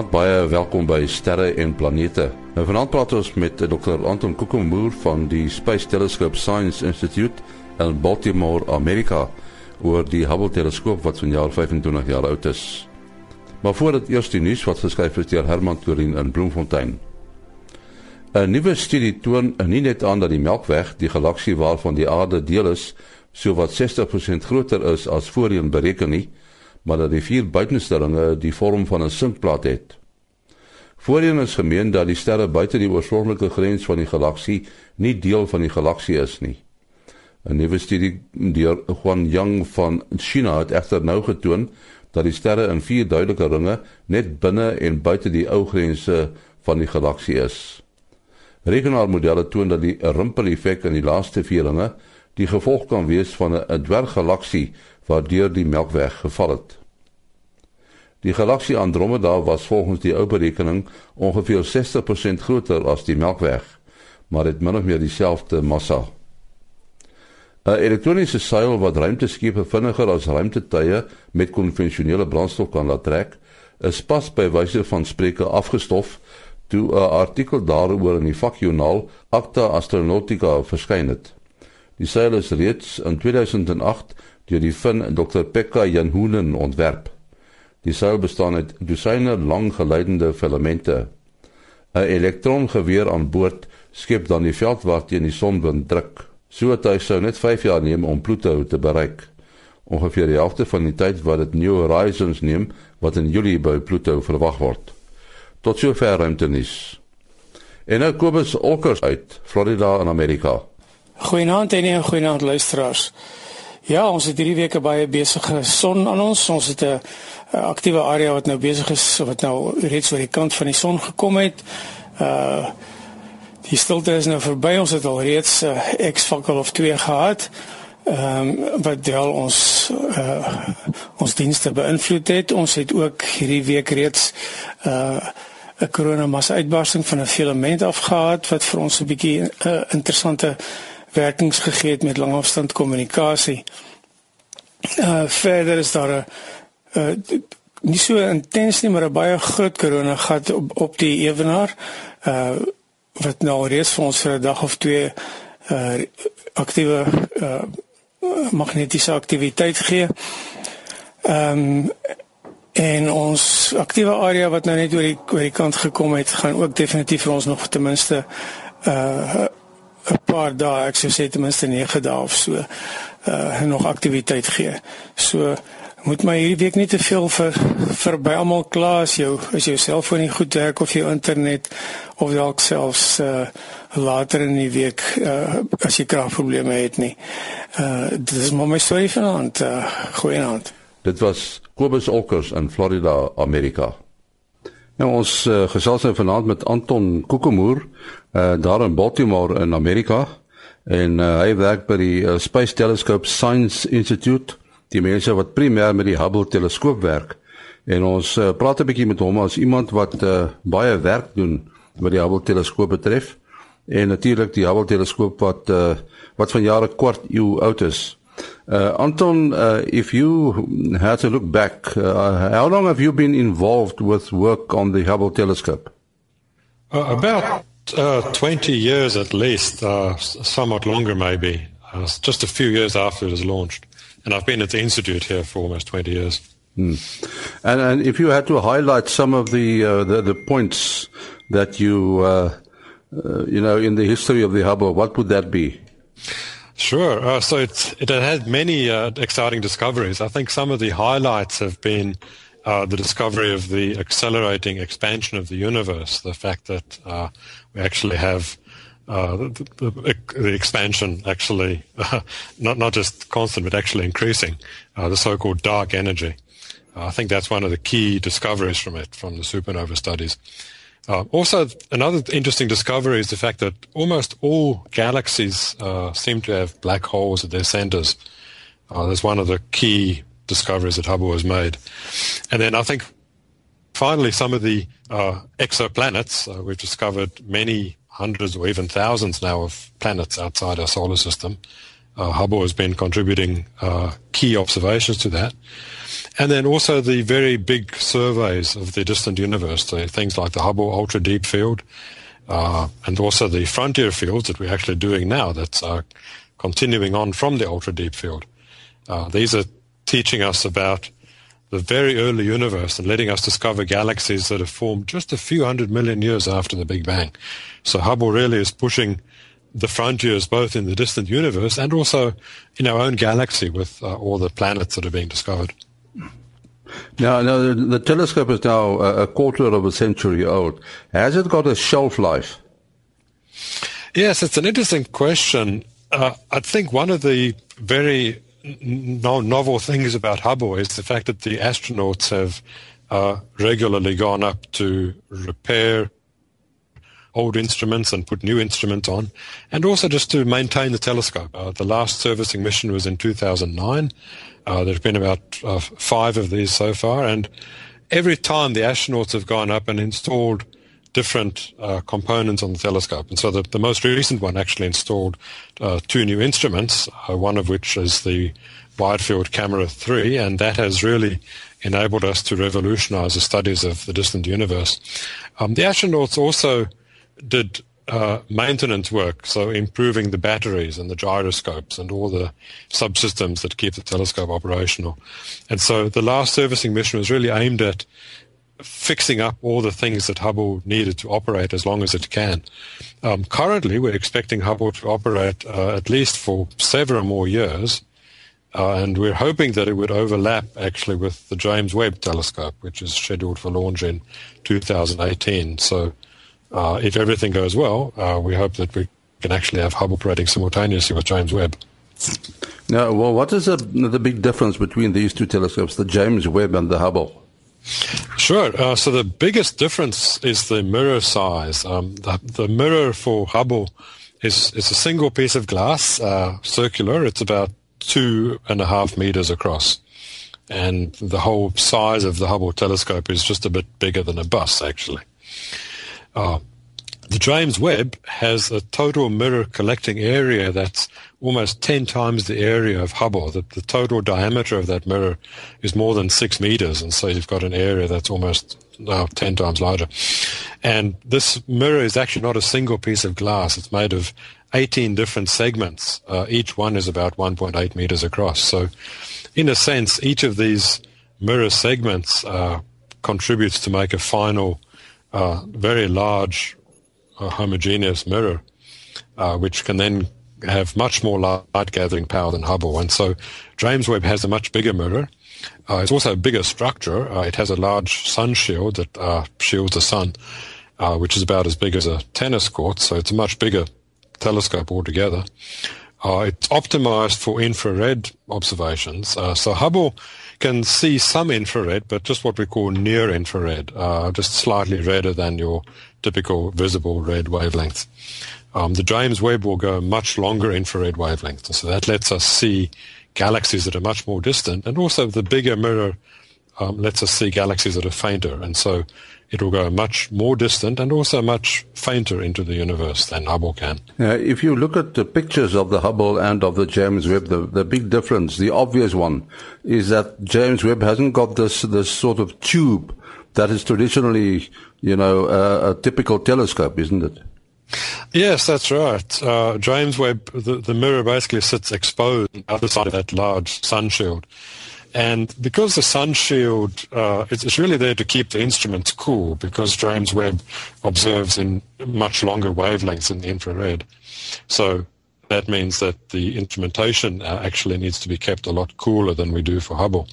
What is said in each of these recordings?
Vanaand baie welkom by Sterre en Planete. Nou vanaand praat ons met Dr. Anton Kokemoer van die Space Telescope Science Institute in Baltimore, Amerika, oor die Hubble teleskoop wat vanjaar 25 jaar oud is. Maar voordat eers die nuus wat geskryf is deur Herman Torin in Bloemfontein. 'n Nuwe studie toon nie net aan dat die Melkweg, die galaksie waarvan die Aarde deel is, sowat 60% groter is as voorheen bereken nie, maar dat die vier buitenstellinge die vorm van 'n sinkplaat het. Voorheen is gemeen dat die sterre buite die oorspronklike grens van die galaksie nie deel van die galaksie is nie. 'n Nuwe studie deur Huan Yang van China het egter nou getoon dat die sterre in vier duidelike ringe net binne en buite die ou grense van die galaksie is. Rekenaarmodelle toon dat die rimpel-effek in die laaste vier ringe die gevolg kan wees van 'n dwerggalaksie waardeur die Melkweg geval het. Die galaksie Andromeda was volgens die ou berekening ongeveer 60% groter as die Melkweg, maar het min of meer dieselfde massa. 'n Elektroniese seil wat ruimteskepe vinniger as ruimtetuie met konvensionele brandstof kan laat trek, is pas by wyse van spreuke afgestof toe 'n artikel daaroor in die vakjoernaal Acta Astronautica verskyn het. Die seil is reeds in 2008 deur die Fin Dr Pekka Janhunen ontwerp. Die seil bestaan uit dosyne lang geleidende filamente. 'n Elektrongeweer aan boord skep dan die veld wat teen die sonwind druk. So hy sou net 5 jaar neem om Pluto te bereik. Ongeveer die helfte van die tyd wat dit New Horizons neem wat in Julie by Pluto verwag word. Tot sover ruimtenis. En nou Kobus Olkers uit Florida in Amerika. Goeienaand en goeienaand luisteraars. Ja, ons het hierdie week 'n baie besige son aan ons. Ons het 'n aktiewe area wat nou besig is wat nou reeds oor die kant van die son gekom het. Uh die stilte is nou verby. Ons het al reeds 'n uh, X-fakkel of 2 gehad. Ehm um, wat del ons uh ons dienste beïnvloed het. Ons het ook hierdie week reeds uh 'n koronamassa uitbarsting van 'n filament afgehad wat vir ons 'n bietjie uh, interessante werkings gegee het met langafstand kommunikasie. Uh verder is daar 'n uh nie so intens nie maar 'n baie groot korona gat op op die ewenaar uh wat nou reeds vir ons 'n dag of twee uh aktiewe uh magnetiese aktiwiteit gee. Ehm um, en ons aktiewe area wat nou net oor die oor die kant gekom het, gaan ook definitief vir ons nog ten minste uh 'n paar dae, ek sou sê ten minste 9 dae of so, uh nog aktiwiteit gee. So moet my hierdie week nie te veel vir vir by almal kla as jou as jou selfoon nie goed werk of jou internet of dalk selfs uh later in die week uh as jy kragprobleme het nie. Uh dit is maar my storie vanaand. Uh goeienaand. Dit was Kobus Olkers in Florida, Amerika. Nou ons uh, gesels nou vanaand met Anton Kokemoer uh, daar in Baltimore in Amerika en uh, hy werk by die uh, Space Telescope Science Institute, die mense wat primêr met die Hubble teleskoop werk. En ons uh, praat 'n bietjie met hom as iemand wat uh, baie werk doen wat die Hubble teleskoop betref en natuurlik die Hubble teleskoop wat uh, wat van jare kwart eeu oud is. Uh, Anton, uh, if you had to look back, uh, how long have you been involved with work on the Hubble telescope? Uh, about uh, 20 years at least, uh, somewhat longer maybe. Uh, just a few years after it was launched. And I've been at the Institute here for almost 20 years. Hmm. And, and if you had to highlight some of the, uh, the, the, points that you, uh, uh, you know, in the history of the Hubble, what would that be? Sure. so it, it had many exciting discoveries. I think some of the highlights have been uh, the discovery of the accelerating expansion of the universe, the fact that uh, we actually have uh, the, the, the, expansion actually not not just constant but actually increasing, uh, the so-called dark energy. Uh, I think that's one of the key discoveries from it, from the supernova studies. Uh, also, another interesting discovery is the fact that almost all galaxies seem to have black holes at their centers. that's one of the key discoveries that Hubble has made. And then I think finally some of the uh, exoplanets, uh, we've discovered many hundreds or even thousands now of planets outside our solar system. Uh, Hubble has been contributing uh, key observations to that. And then also the very big surveys of the distant universe, so things like the Hubble Ultra Deep Field, uh, and also the frontier fields that we're actually doing now that's continuing on from the Ultra Deep Field. Uh, these are teaching us about the very early universe and letting us discover galaxies that have formed just a few hundred million years after the Big Bang. So Hubble really is pushing the frontiers both in the distant universe and also in our own galaxy with uh, all the planets that are being discovered. Now, now the, the telescope is now a, a quarter of a century old. Has it got a shelf life? Yes, it's an interesting question. Uh, I think one of the very no, novel things about Hubble is the fact that the astronauts have uh, regularly gone up to repair old instruments and put new instruments on, and also just to maintain the telescope. Uh, the last servicing mission was in 2009. Uh, there have been about uh, five of these so far, and every time the astronauts have gone up and installed different uh, components on the telescope. And so the, the most recent one actually installed uh, two new instruments, uh, one of which is the Wide Field Camera 3, and that has really enabled us to revolutionize the studies of the distant universe. Um, the astronauts also did uh, maintenance work, so improving the batteries and the gyroscopes and all the subsystems that keep the telescope operational. And so the last servicing mission was really aimed at fixing up all the things that Hubble needed to operate as long as it can. Um, currently, we're expecting Hubble to operate uh, at least for several more years, uh, and we're hoping that it would overlap actually with the James Webb Telescope, which is scheduled for launch in 2018. So, uh, if everything goes well, uh, we hope that we can actually have Hubble operating simultaneously with James Webb. Now, well, what is the, the big difference between these two telescopes, the James Webb and the Hubble? Sure. Uh, so the biggest difference is the mirror size. Um, the, the, mirror for Hubble is, is a single piece of glass, uh, circular. It's about two and a half meters across. And the whole size of the Hubble telescope is just a bit bigger than a bus, actually. Uh, the James Webb has a total mirror collecting area that's almost 10 times the area of Hubble. The, the, total diameter of that mirror is more than six meters. And so you've got an area that's almost uh, 10 times larger. And this mirror is actually not a single piece of glass. It's made of 18 different segments. Uh, each one is about 1.8 meters across. So in a sense, each of these mirror segments uh, contributes to make a final, uh, very large a homogeneous mirror, uh, which can then have much more light gathering power than Hubble. And so James Webb has a much bigger mirror. Uh, it's also a bigger structure. Uh, it has a large sun shield that uh, shields the sun, uh, which is about as big as a tennis court. So it's a much bigger telescope altogether. Uh, it's optimized for infrared observations. so Hubble can see some infrared, but just what we call near infrared, just slightly redder than your typical visible red wavelength. Um, the James Webb will go much longer infrared wavelengths, so that lets us see galaxies that are much more distant, and also the bigger mirror um, lets us see galaxies that are fainter, and so it will go much more distant and also much fainter into the universe than Hubble can. Uh, if you look at the pictures of the Hubble and of the James Webb, the, the big difference, the obvious one, is that James Webb hasn't got this this sort of tube that is traditionally, you know, uh, a typical telescope, isn't it? Yes, that's right. Uh, James Webb, the, the mirror basically sits exposed on the other side of that large sun shield. And because the sun shield uh, is really there to keep the instruments cool, because James Webb observes in much longer wavelengths in the infrared. So that means that the instrumentation uh, actually needs to be kept a lot cooler than we do for Hubble.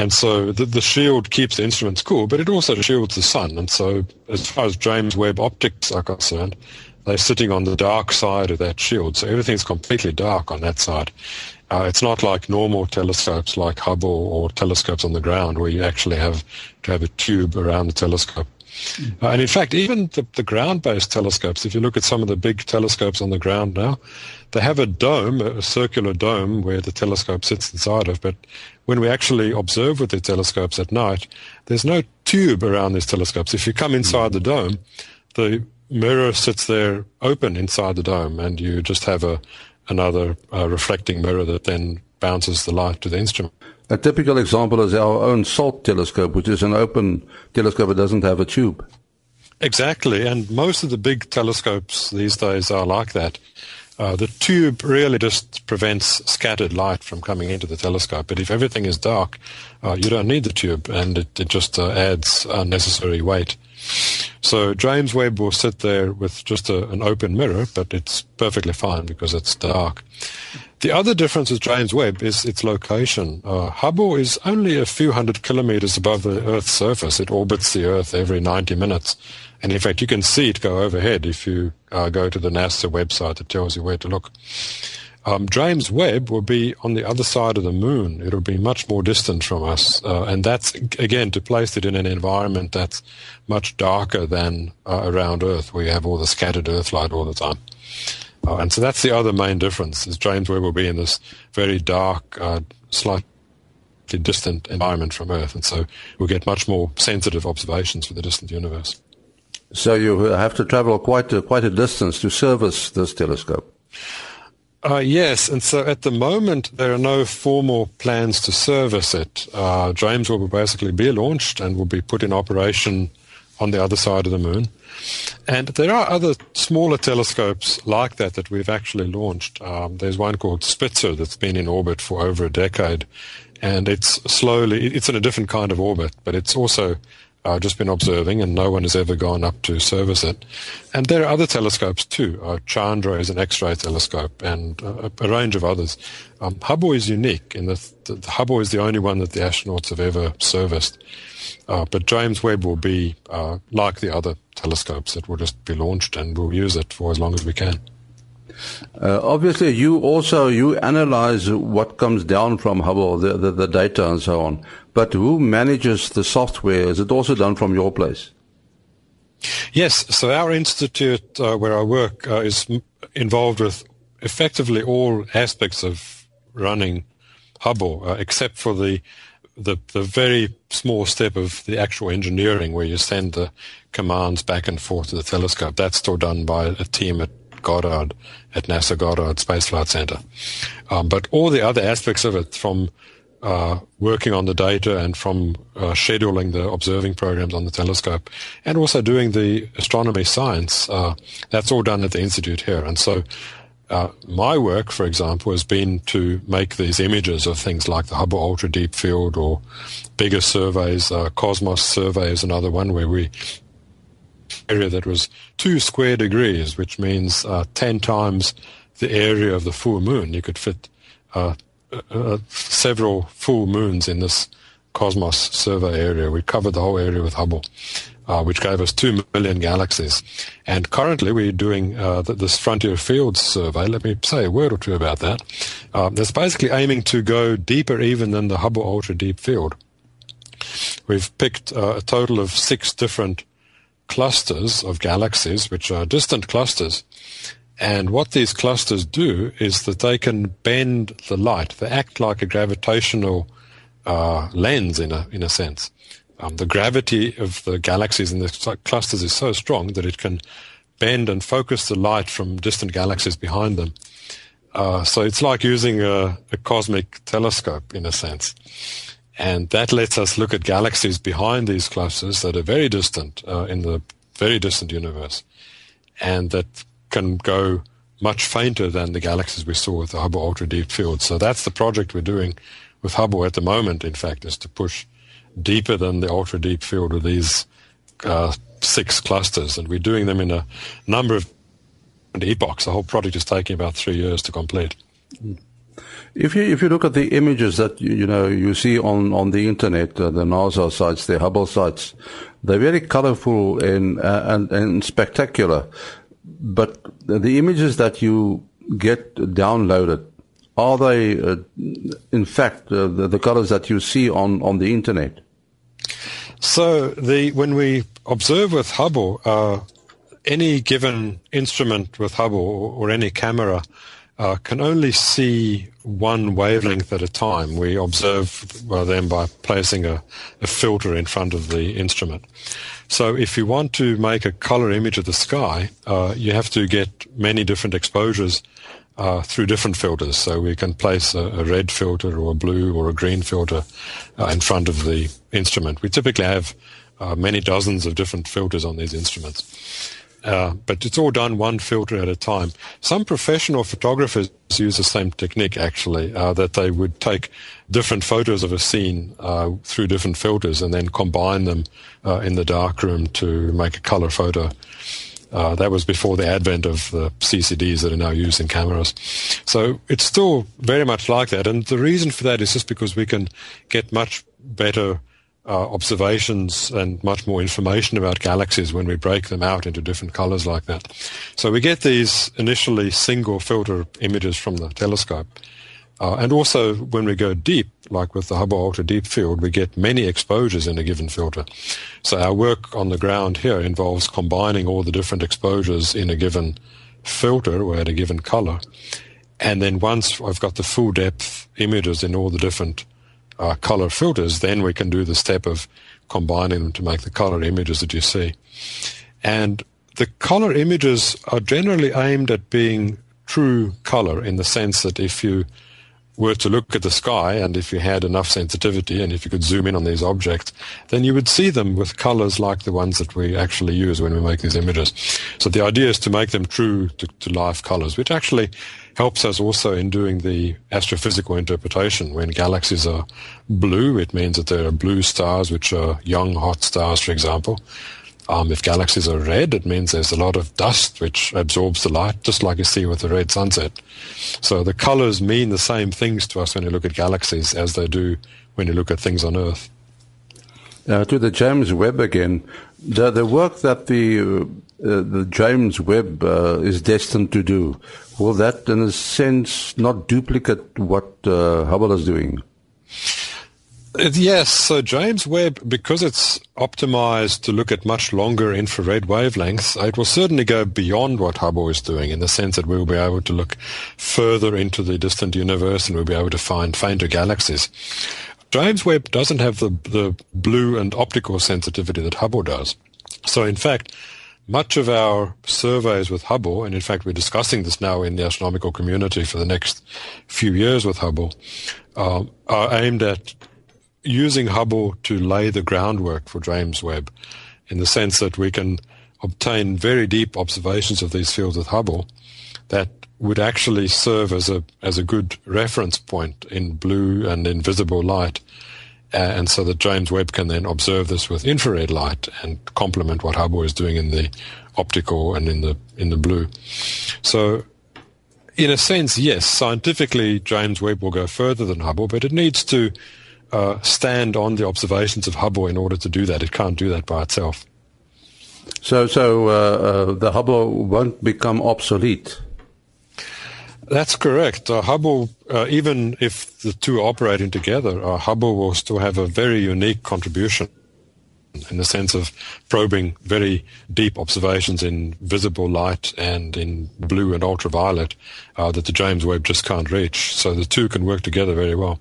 And so the, the shield keeps the instruments cool, but it also shields the sun. And so as far as James Webb optics are concerned, they're sitting on the dark side of that shield. So everything's completely dark on that side. Uh, it's not like normal telescopes like Hubble or telescopes on the ground where you actually have to have a tube around the telescope. Uh, and in fact, even the, the ground-based telescopes, if you look at some of the big telescopes on the ground now, they have a dome, a circular dome where the telescope sits inside of. But when we actually observe with the telescopes at night, there's no tube around these telescopes. If you come inside the dome, the mirror sits there open inside the dome, and you just have a another uh, reflecting mirror that then bounces the light to the instrument. A typical example is our own SALT telescope, which is an open telescope that doesn't have a tube. Exactly, and most of the big telescopes these days are like that. Uh, the tube really just prevents scattered light from coming into the telescope. But if everything is dark, uh, you don't need the tube, and it, it just uh, adds unnecessary weight. So James Webb will sit there with just a, an open mirror, but it's perfectly fine because it's dark. The other difference with James Webb is its location. Uh, Hubble is only a few hundred kilometers above the Earth's surface. It orbits the Earth every 90 minutes. And in fact, you can see it go overhead if you uh, go to the NASA website that tells you where to look. Um, James Webb will be on the other side of the moon. It'll be much more distant from us. Uh, and that's, again, to place it in an environment that's much darker than uh, around Earth, where you have all the scattered Earth light all the time. Uh, and so that's the other main difference, is James Webb will be in this very dark, uh, slightly distant environment from Earth. And so we'll get much more sensitive observations for the distant universe. So you have to travel quite a, quite a distance to service this telescope. Uh, yes, and so at the moment there are no formal plans to service it. Uh, James will basically be launched and will be put in operation on the other side of the moon. And there are other smaller telescopes like that that we've actually launched. Um, there's one called Spitzer that's been in orbit for over a decade, and it's slowly, it's in a different kind of orbit, but it's also uh, just been observing, and no one has ever gone up to service it. And there are other telescopes too. Uh, Chandra is an X-ray telescope, and uh, a range of others. Um, Hubble is unique in the, the Hubble is the only one that the astronauts have ever serviced. Uh, but James Webb will be uh, like the other telescopes; it will just be launched, and we'll use it for as long as we can. Uh, obviously, you also you analyze what comes down from Hubble, the, the, the data and so on. But who manages the software? Is it also done from your place? Yes. So our institute, uh, where I work, uh, is involved with effectively all aspects of running Hubble, uh, except for the, the the very small step of the actual engineering, where you send the commands back and forth to the telescope. That's still done by a team at Goddard at NASA Goddard Space Flight Center. Um, but all the other aspects of it, from uh, working on the data and from uh, scheduling the observing programs on the telescope, and also doing the astronomy science, uh, that's all done at the institute here. And so. Uh, my work, for example, has been to make these images of things like the Hubble Ultra Deep Field or bigger surveys. Uh, Cosmos survey is another one where we area that was two square degrees, which means uh, 10 times the area of the full moon. You could fit uh, uh, uh, several full moons in this Cosmos survey area. We covered the whole area with Hubble, uh, which gave us 2 million galaxies. And currently we're doing uh, this Frontier Fields survey. Let me say a word or two about that. that's basically aiming to go deeper even than the Hubble Ultra Deep Field. We've picked a total of six different clusters of galaxies, which are distant clusters. And what these clusters do is that they can bend the light. They act like a gravitational uh, lens in a, in a sense. Um, the gravity of the galaxies in the clusters is so strong that it can bend and focus the light from distant galaxies behind them. Uh, so it's like using a, a, cosmic telescope in a sense. And that lets us look at galaxies behind these clusters that are very distant uh, in the very distant universe and that can go much fainter than the galaxies we saw with the Hubble Ultra Deep Field. So that's the project we're doing with Hubble at the moment, in fact, is to push deeper than the Ultra Deep Field with these uh, six clusters. And we're doing them in a number of epochs. The whole project is taking about three years to complete. Mm. If you if you look at the images that you, know you see on on the internet, uh, the NASA sites, the Hubble sites, they're very colorful and uh, and and spectacular. But the images that you get downloaded are they uh, in fact uh, the, the colors that you see on on the internet? So the when we observe with Hubble, uh, any given instrument with Hubble or, or any camera uh, can only see one wavelength at a time. We observe well, them by placing a, a, filter in front of the instrument. So if you want to make a color image of the sky, uh, you have to get many different exposures uh, through different filters. So we can place a, a, red filter or a blue or a green filter uh, in front of the instrument. We typically have uh, many dozens of different filters on these instruments. Uh, but it's all done one filter at a time. Some professional photographers use the same technique actually, uh, that they would take different photos of a scene uh, through different filters and then combine them uh, in the darkroom to make a color photo. Uh, that was before the advent of the CCDs that are now used in cameras. So it's still very much like that. And the reason for that is just because we can get much better uh, observations and much more information about galaxies when we break them out into different colors like that. So we get these initially single filter images from the telescope. Uh, and also when we go deep, like with the Hubble Ultra Deep Field, we get many exposures in a given filter. So our work on the ground here involves combining all the different exposures in a given filter or at a given color. And then once I've got the full depth images in all the different uh, color filters, then we can do the step of combining them to make the color images that you see. And the color images are generally aimed at being true color in the sense that if you were to look at the sky and if you had enough sensitivity and if you could zoom in on these objects, then you would see them with colors like the ones that we actually use when we make these images. So the idea is to make them true to, to life colors, which actually helps us also in doing the astrophysical interpretation. When galaxies are blue, it means that there are blue stars, which are young hot stars, for example. Um, if galaxies are red, it means there's a lot of dust which absorbs the light, just like you see with the red sunset. So the colors mean the same things to us when you look at galaxies as they do when you look at things on Earth. To the James Webb again, the, the work that the, uh, the James Webb uh, is destined to do, will that in a sense not duplicate what uh, Hubble is doing? Yes, so James Webb, because it's optimized to look at much longer infrared wavelengths, it will certainly go beyond what Hubble is doing in the sense that we'll be able to look further into the distant universe and we'll be able to find fainter galaxies. James Webb doesn't have the, the blue and optical sensitivity that Hubble does. So in fact, much of our surveys with Hubble, and in fact we're discussing this now in the astronomical community for the next few years with Hubble, uh, are aimed at using Hubble to lay the groundwork for James Webb in the sense that we can obtain very deep observations of these fields with Hubble that would actually serve as a as a good reference point in blue and invisible light uh, and so that James Webb can then observe this with infrared light and complement what Hubble is doing in the optical and in the in the blue. So in a sense yes scientifically James Webb will go further than Hubble but it needs to uh, stand on the observations of Hubble in order to do that. It can't do that by itself. So, so uh, uh, the Hubble won't become obsolete. That's correct. Uh, Hubble, uh, even if the two are operating together, uh, Hubble will still have a very unique contribution in the sense of probing very deep observations in visible light and in blue and ultraviolet uh, that the James Webb just can't reach. So the two can work together very well.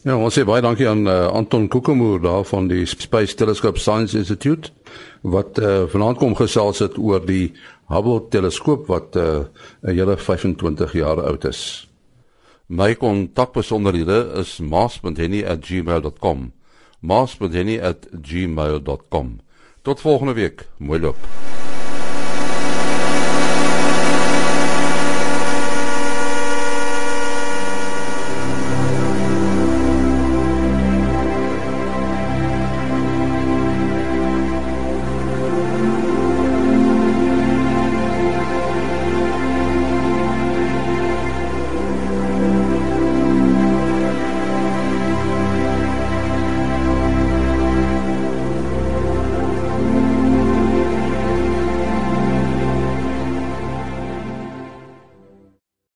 Ja, ons sê baie dankie aan uh, Anton Kokemoer daar van die Space Telescope Science Institute wat uh, vanaand kom gesels het oor die Hubble teleskoop wat uh, 'n hele 25 jaar oud is. My kontakbesonderhede is maas.henny@gmail.com. maas.henny@gmail.com. Tot volgende week. Mooi loop.